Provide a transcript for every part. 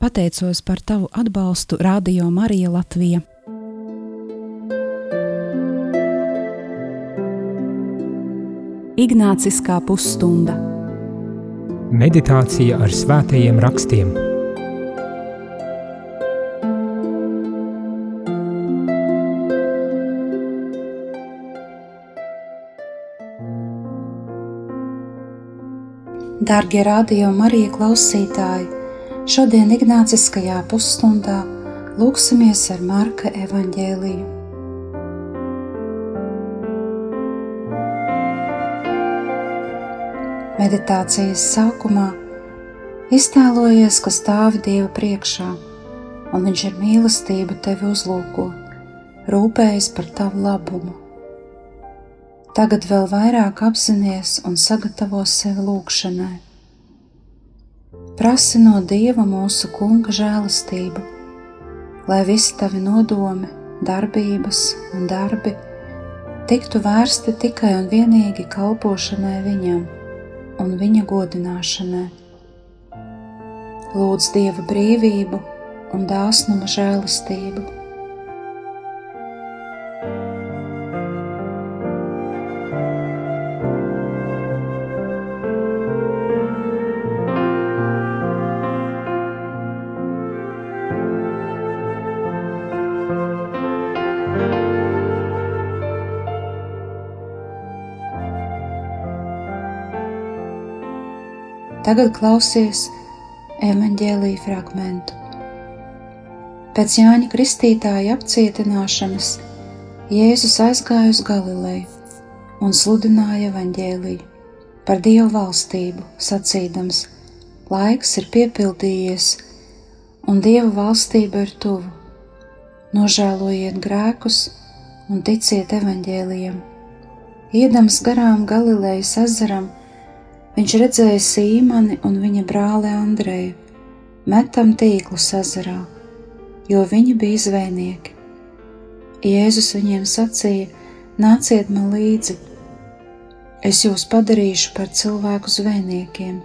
Pateicos par tavu atbalstu Radio Marija Latvija. Ignāciskā pusstunda Meditācija ar svētajiem rakstiem. Darbie radio Marija klausītāji! Šodien Ignāciskajā pusstundā lūksimies ar Marka evaņģēliju. Meditācijas sākumā iztēlojies, ka stāvi Dieva priekšā, un Viņš ar mīlestību tevi uzlūko, rūpējas par tavu labumu. Tagad vēl vairāk apzināties un sagatavo sevi lūgšanai. Prasi no Dieva mūsu Kunga žēlastību, lai visi tavi nodomi, darbības un darbi tiktu vērsti tikai un vienīgi kalpošanai Viņam un viņa godināšanai. Lūdz Dieva brīvību un dāsnuma žēlastību. Tagad klausies evaņģēlīja fragmentu. Pēc Jāņa Kristītāja apcietināšanas Jēzus aizgāja uz Galileju un sludināja evaņģēlīju par Dievu valstību, sacīdams: Laiks ir piepildījies, un Dieva valstība ir tuvu. Nožēlojiet grēkus un ticiet evaņģēlijam. Iedams garām Galilejas ezeram, Viņš redzēja Sīmani un viņa brāli Andreju, metam tīklus ezerā, jo viņi bija zvejnieki. Jēzus viņiem sacīja: Nāciet man līdzi, es jūs padarīšu par cilvēku zvejniekiem.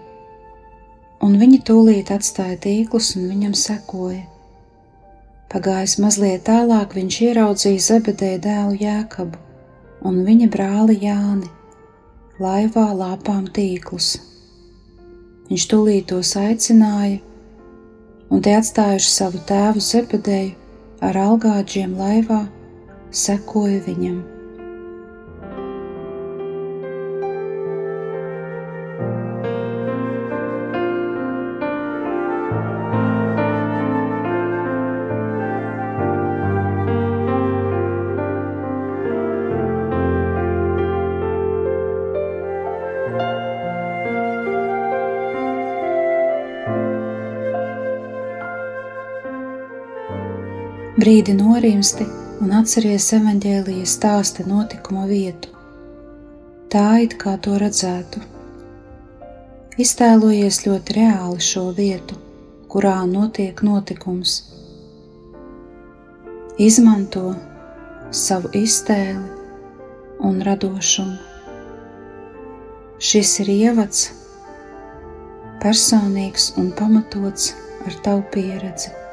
Un viņi tūlīt atstāja tīklus un viņam sekoja. Pagājis mazliet tālāk, viņš ieraudzīja Zebedēja dēlu Jēkabu un viņa brāli Jāni laivā lāpām tīklus. Viņš tūlīt tos aicināja, un tie atstājuši savu tēvu Zebedēju ar algāģiem laivā, sekoja viņam. Brīdi norimsti un atceries evaņģēlīja stāsta notikuma vietu. Tā it kā to redzētu. Iztēlojies ļoti reāli šo vietu, kurā notiek notikums. Izmanto savu iztēli un radošumu. Šis ir ievads, personīgs un pamatots ar tavu pieredzi.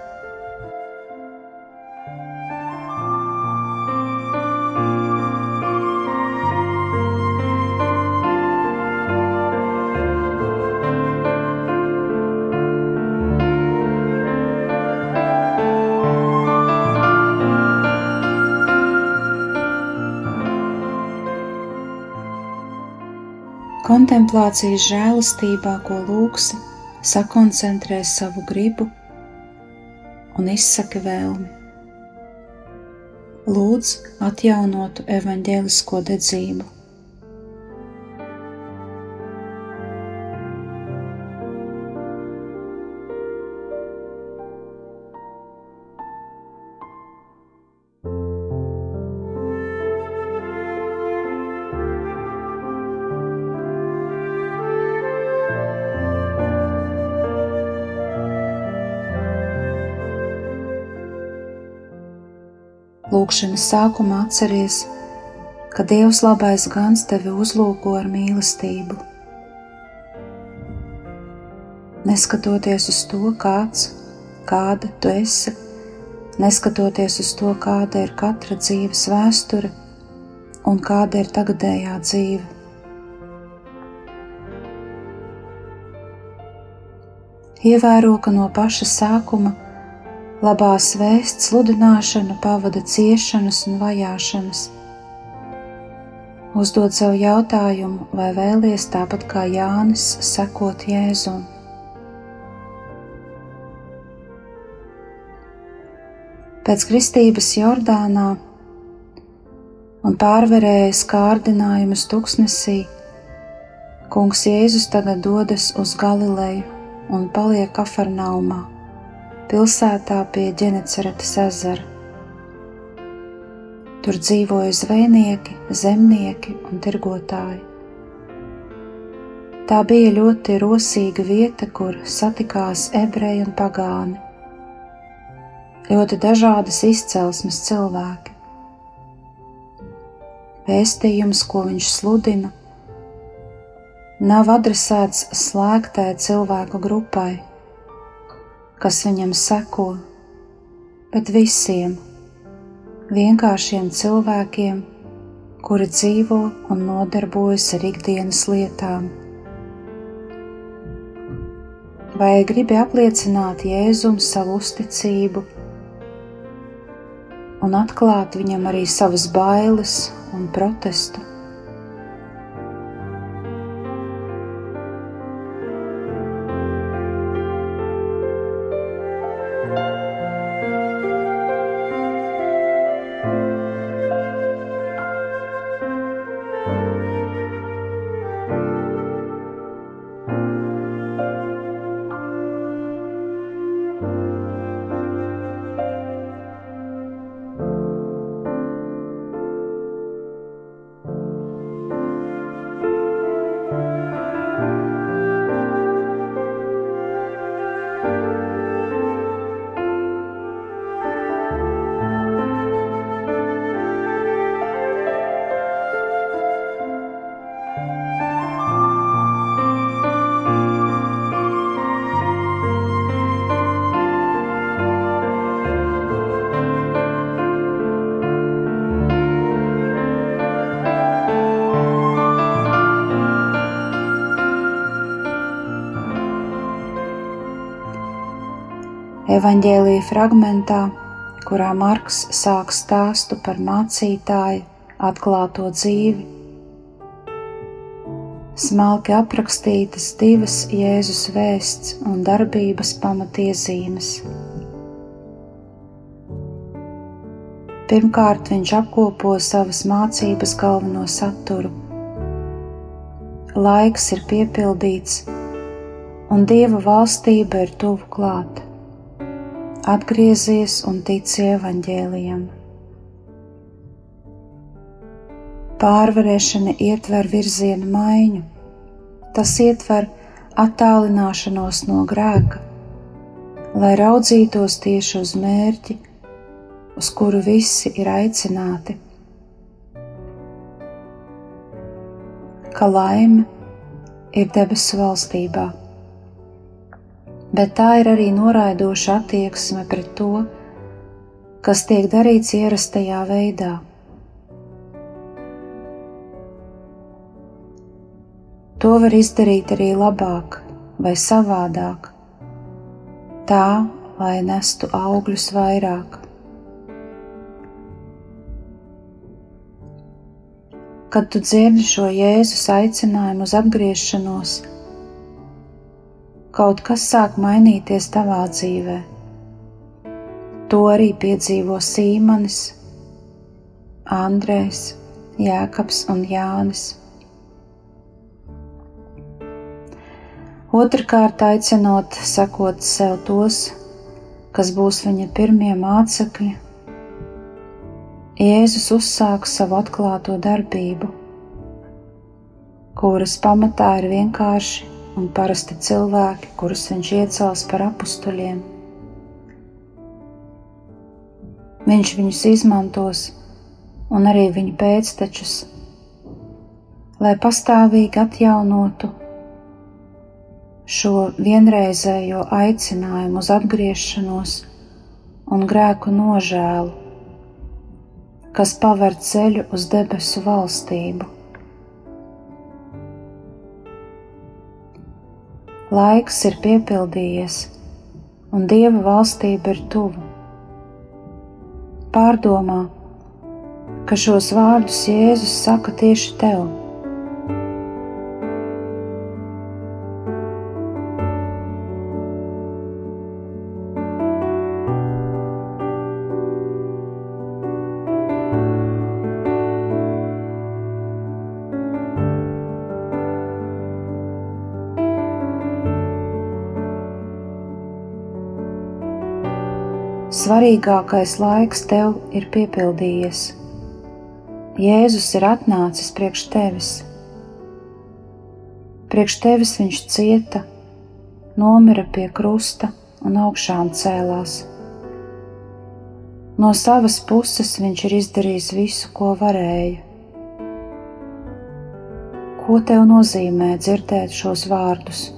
Kontemplācijas žēlastībā, ko lūgsi, sakoncentrē savu gribu un izsaka vēlmi. Lūdz atjaunotu evaņģēlisko dedzību. Lūkšanas sākumā atceries, ka Dievs labais gans tevi uzlūko ar mīlestību. Neskatoties uz to, kāds kāda tu esi, neskatoties uz to, kāda ir katra dzīves vēsture un kāda ir tagadējā dzīve. Ievēro, ka no paša sākuma labās vēsts sludināšanu pavada ciešanas un vajāšanas. Uzdod sev jautājumu, vai vēlies tāpat kā Jānis sekot Jēzum. Pēc kristības Jordānā un pārvarējas kārdinājumus tuksnesī, Kungs Jēzus tagad dodas uz Galileju un paliek Kafarnaumā, pilsētā pie Ģeneceretes ezera. Tur dzīvoja zvejnieki, zemnieki un tirgotāji. Tā bija ļoti rosīga vieta, kur satikās ebreji un pagāni ļoti dažādas izcelsmes cilvēki. Vēstījums, ko viņš sludina, nav adresēts slēgtai cilvēku grupai, kas viņam seko, bet visiem vienkāršiem cilvēkiem, kuri dzīvo un nodarbojas ar ikdienas lietām. Vai gribi apliecināt Jēzum savu uzticību un atklāt viņam arī savas bailes un protestu. Evaņģēlīja fragmentā, kurā Marks sāk stāstu par mācītāju atklāto dzīvi. Smalki aprakstītas divas Jēzus vēsts un darbības pamatiezīmes. Pirmkārt, viņš apkopo savas mācības galveno saturu. Laiks ir piepildīts, un Dieva valstība ir tuvu klāta atgriezies un tici evaņģēlijam. Pārvarēšana ietver virziena maiņu, tas ietver attālināšanos no grēka, lai raudzītos tieši uz mērķi, uz kuru visi ir aicināti. Ka laime ir debesu valstībā bet tā ir arī noraidoša attieksme pret to, kas tiek darīts ierastajā veidā. To var izdarīt arī labāk vai savādāk, tā lai nestu augļus vairāk. Kad tu dzirdi šo Jēzus aicinājumu uz atgriešanos, kaut kas sāk mainīties tavā dzīvē. To arī piedzīvo Sīmanis, Andrēs, Jēkabs un Jānis. Otrakārt, aicinot sekot sev tos, kas būs viņa pirmie mācekļi, Jēzus uzsāk savu atklāto darbību, kuras pamatā ir vienkārši un parasti cilvēki, kurus viņš iecels par apstuļiem. Viņš viņus izmantos un arī viņu pēctečus, lai pastāvīgi atjaunotu šo vienreizējo aicinājumu uz atgriešanos un grēku nožēlu, kas paver ceļu uz debesu valstību. Laiks ir piepildījies, un Dieva valstība ir tuvu. Pārdomā, ka šos vārdus Jēzus saka tieši tev. Svarīgākais laiks tev ir piepildījies. Jēzus ir atnācis priekš tevis. Priekš tevis viņš cieta, nomira pie krusta un augšām cēlās. No savas puses viņš ir izdarījis visu, ko varēja. Ko tev nozīmē dzirdēt šos vārdus?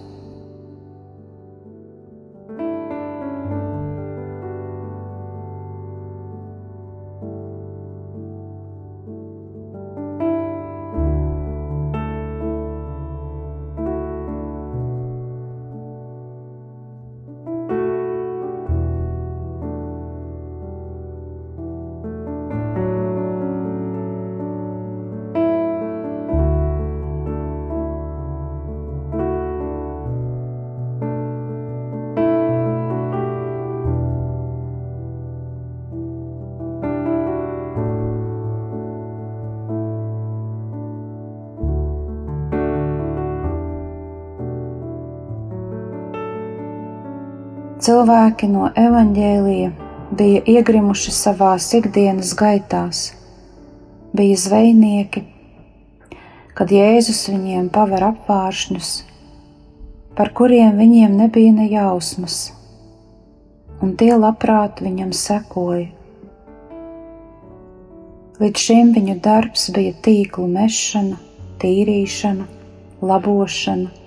Cilvēki no evaņģēlija bija iegrimuši savās ikdienas gaitās, bija zvejnieki, kad Jēzus viņiem paver apvāršņus, par kuriem viņiem nebija ne jausmas, un tie labprāt viņam sekoja. Līdz šim viņu darbs bija tīklu mešana, tīrīšana, labošana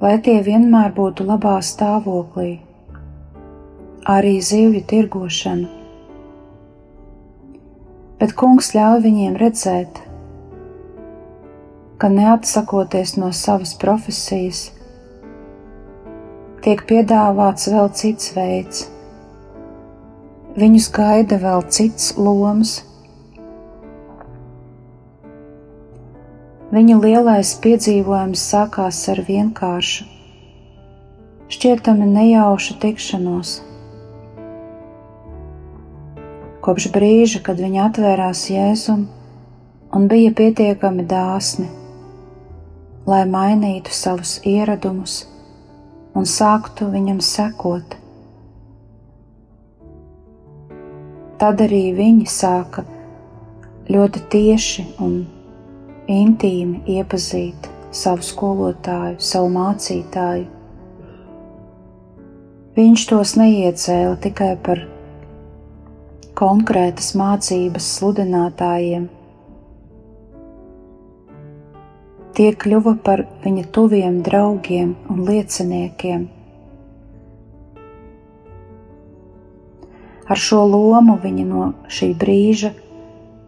lai tie vienmēr būtu labā stāvoklī, arī zivju tirgošana. Bet kungs ļauj viņiem redzēt, ka neatsakoties no savas profesijas, tiek piedāvāts vēl cits veids. Viņus gaida vēl cits lomas, Viņa lielais piedzīvojums sākās ar vienkāršu, šķietami nejaušu tikšanos. Kopš brīža, kad viņa atvērās Jēzum un bija pietiekami dāsni, lai mainītu savus ieradumus un sāktu viņam sekot. Tad arī viņi sāka ļoti tieši un intīmi iepazīt savu skolotāju, savu mācītāju. Viņš tos neiecēla tikai par konkrētas mācības sludinātājiem. Tie kļuva par viņa tuviem draugiem un lieciniekiem. Ar šo lomu viņa no šī brīža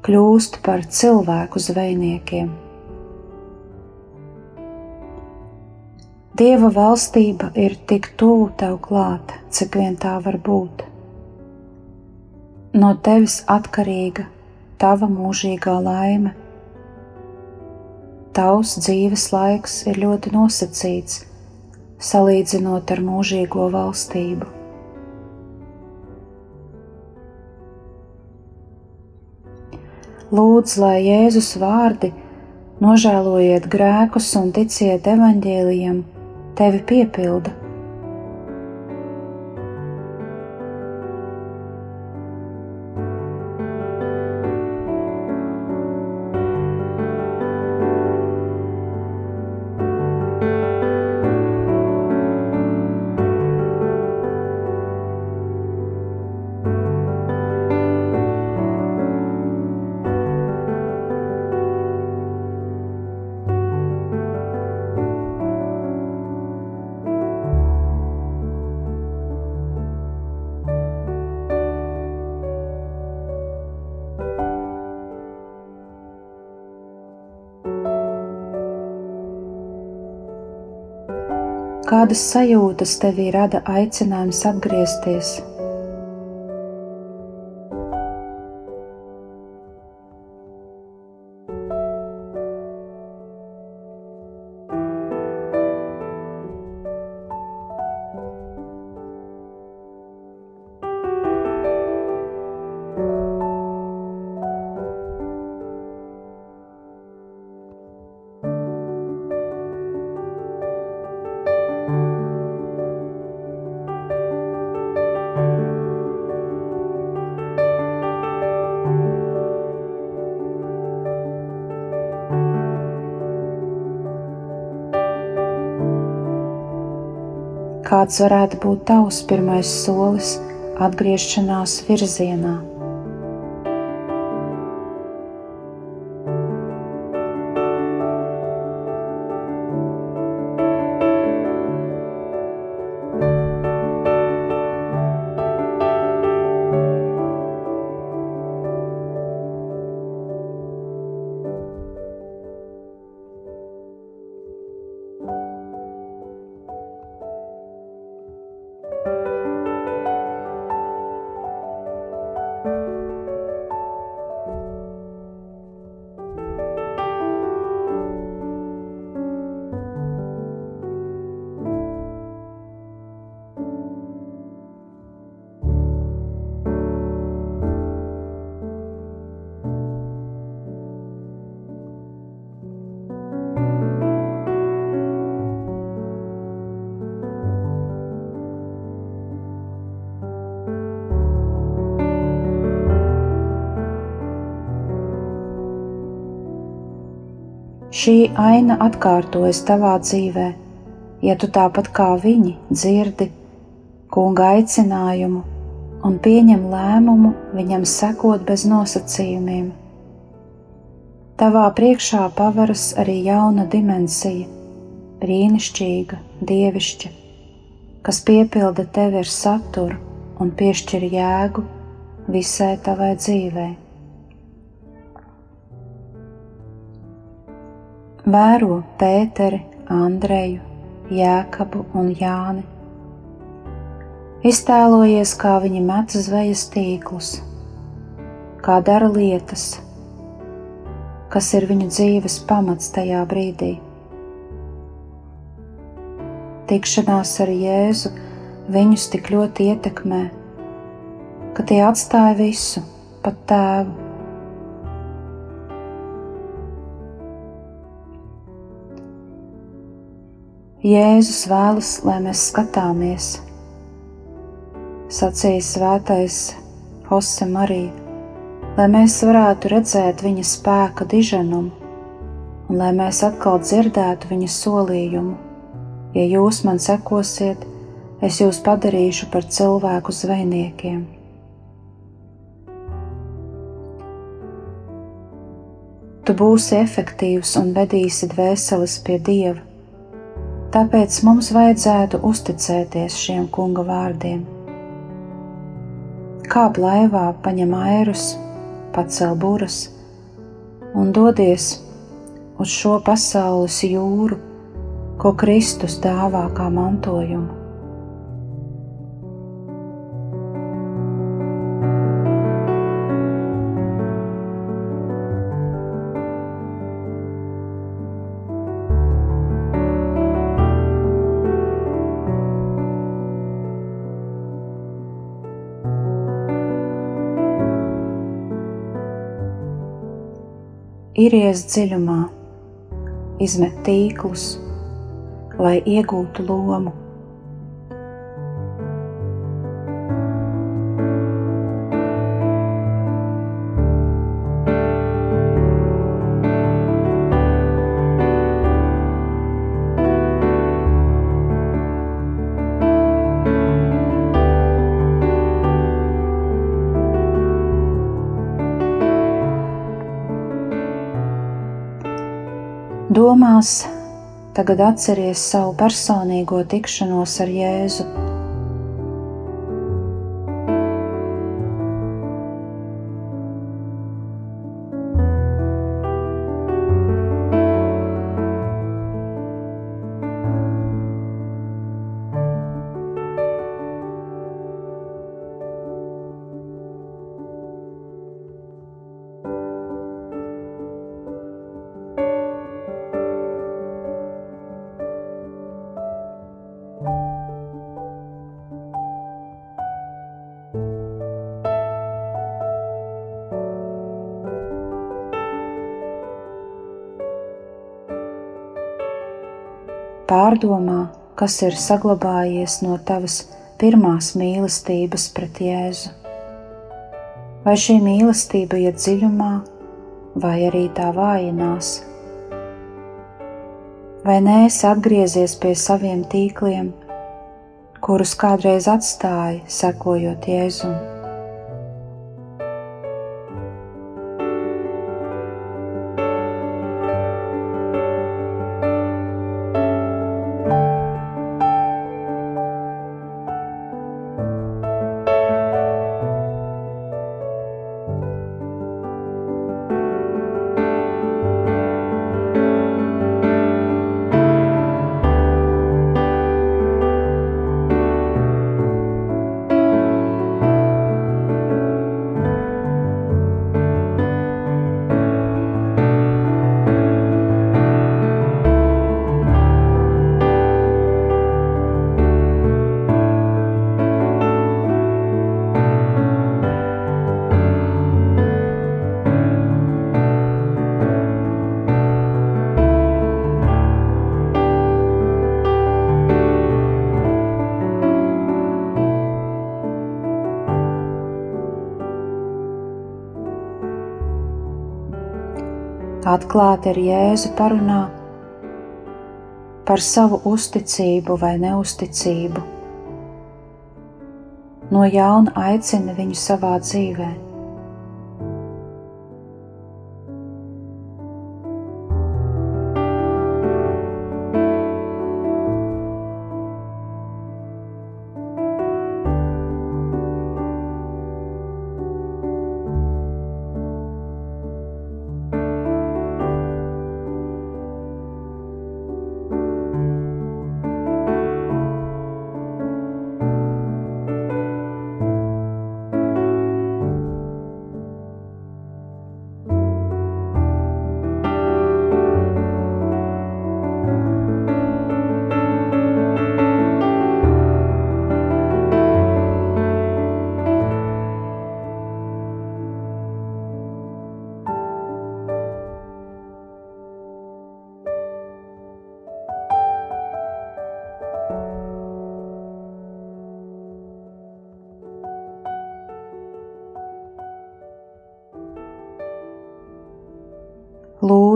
kļūst par cilvēku zvejniekiem. Dieva valstība ir tik tuvu tev klāt, cik vien tā var būt. No tevis atkarīga tava mūžīgā laime. Tavs dzīves laiks ir ļoti nosacīts, salīdzinot ar mūžīgo valstību. Lūdz, lai Jēzus vārdi nožēlojiet grēkus un ticiet evaņģēlijam, tevi piepilda. Kādas sajūtas tevī rada aicinājums atgriezties? Kāds varētu būt tavs pirmais solis atgriešanās virzienā. Šī aina atkārtojas tavā dzīvē, ja tu tāpat kā viņi dzirdi kunga aicinājumu un pieņem lēmumu viņam sekot bez nosacījumiem. Tavā priekšā paveras arī jauna dimensija, brīnišķīga, dievišķa, kas piepilda tevi ar saturu un piešķir jēgu visai tavai dzīvei. Vēro Pēteri, Andreju, Jēkabu un Jāni. Iztēlojies, kā viņi met zvejas tīklus, kā dara lietas, kas ir viņu dzīves pamats tajā brīdī. Tikšanās ar Jēzu viņus tik ļoti ietekmē, ka tie atstāja visu, pat tēvu Jēzus vēlas, lai mēs skatāmies, sacīja svētais Hose Marija, lai mēs varētu redzēt viņa spēka diženumu, un lai mēs atkal dzirdētu viņa solījumu: Ja jūs man sekosiet, es jūs padarīšu par cilvēku zvejniekiem. Tu būsi efektīvs un vedīsi dvēseles pie Dieva Tāpēc mums vajadzētu uzticēties šiem kunga vārdiem. Kāp laivā, paņem airus, pacel buras un dodies uz šo pasaules jūru, ko Kristus dāvā kā mantojumu. Iries dziļumā, izmet tīklus, lai iegūtu lomu Domās, tagad atceries savu personīgo tikšanos ar Jēzu. Pārdomā, kas ir saglabājies no tavas pirmās mīlestības pret Jēzu. Vai šī mīlestība iet dziļumā, vai arī tā vājinās? Vai nēsi atgriezies pie saviem tīkliem, kurus kādreiz atstāji, sekojot Jēzum? Atklāti ar Jēzu parunā par savu uzticību vai neusticību. No jauna aicina viņu savā dzīvēm.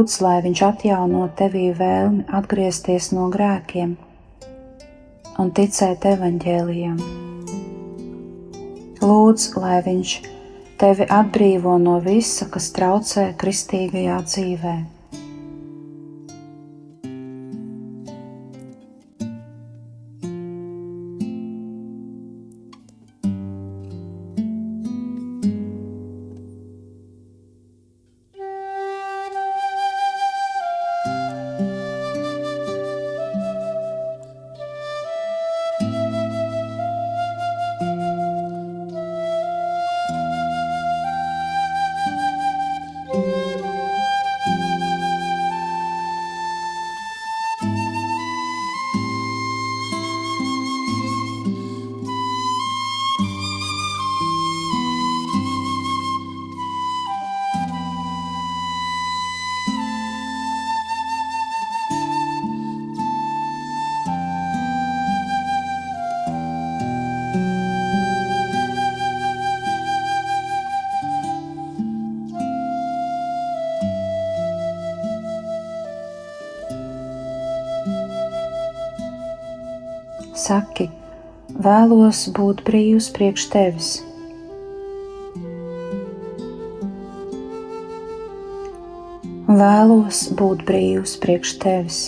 Lūdz, lai Viņš atjauno tevī vēlmi atgriezties no grēkiem un ticēt evaņģēlijam. Lūdz, lai Viņš tevi atbrīvo no visa, kas traucē kristīgajā dzīvēm. Saki, vēlos būt brīvs priekš tevis. Vēlos būt brīvs priekš tevis.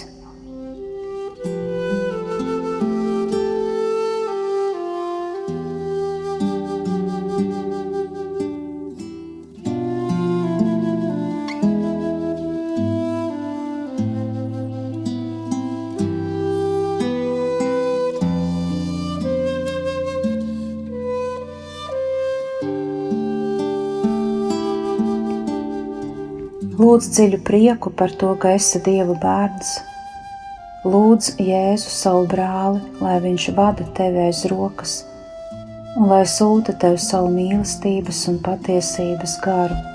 Lūdz dziļu prieku par to, ka esi Dieva bērns. Lūdz Jēzu savu brāli, lai viņš vada tevi aiz rokas un lai sūta tev savu mīlestības un patiesības garu.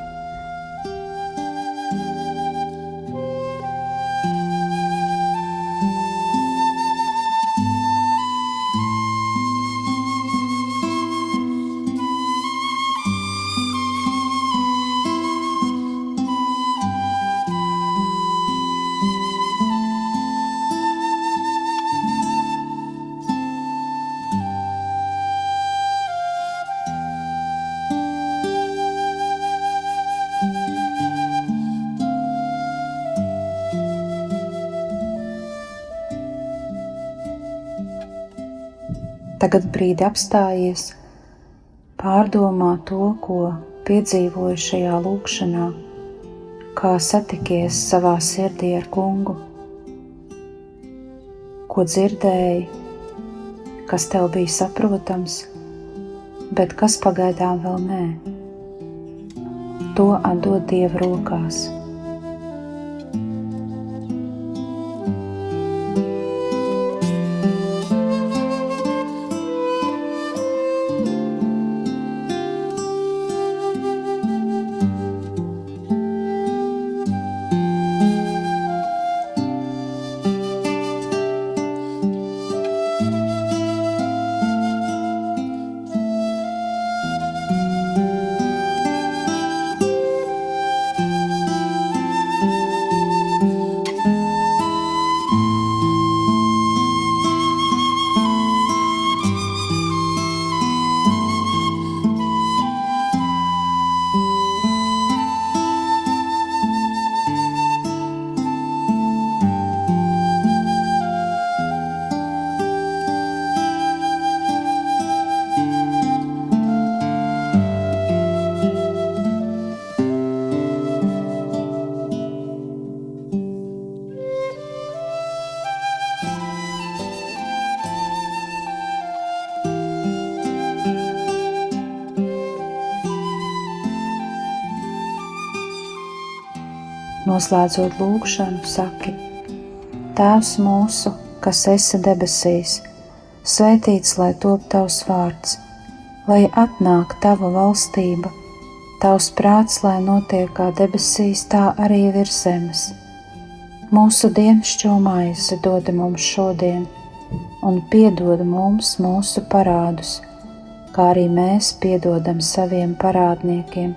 Tagad brīdi apstājies, pārdomā to, ko piedzīvoju šajā lūkšanā, kā satikies savā sirdī ar kungu, ko dzirdēji, kas tev bija saprotams, bet kas pagaidām vēl nē. To atdod Dieva rokās. Noslēdzot lūgšanu, saki: Tēvs mūsu, kas esi debesīs, svētīts lai top tavs vārds, lai atnāk tava valstība, tavs prāts, lai notiek kā debesīs, tā arī virs zemes. Mūsu dienascho maizi dod mums šodien, un piedod mums mūsu parādus, kā arī mēs piedodam saviem parādniekiem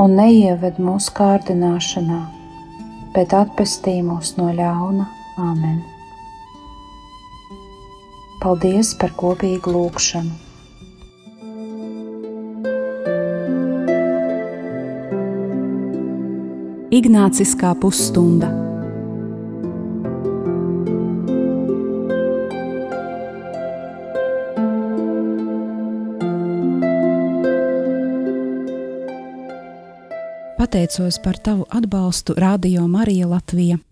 un neieved mūsu kārdināšanā, bet atpestī mūs no ļauna. Āmen! Paldies par kopīgu lūgšanu! Ignāciskā pusstunda pateicos par tavu atbalstu Radio Marija Latvija.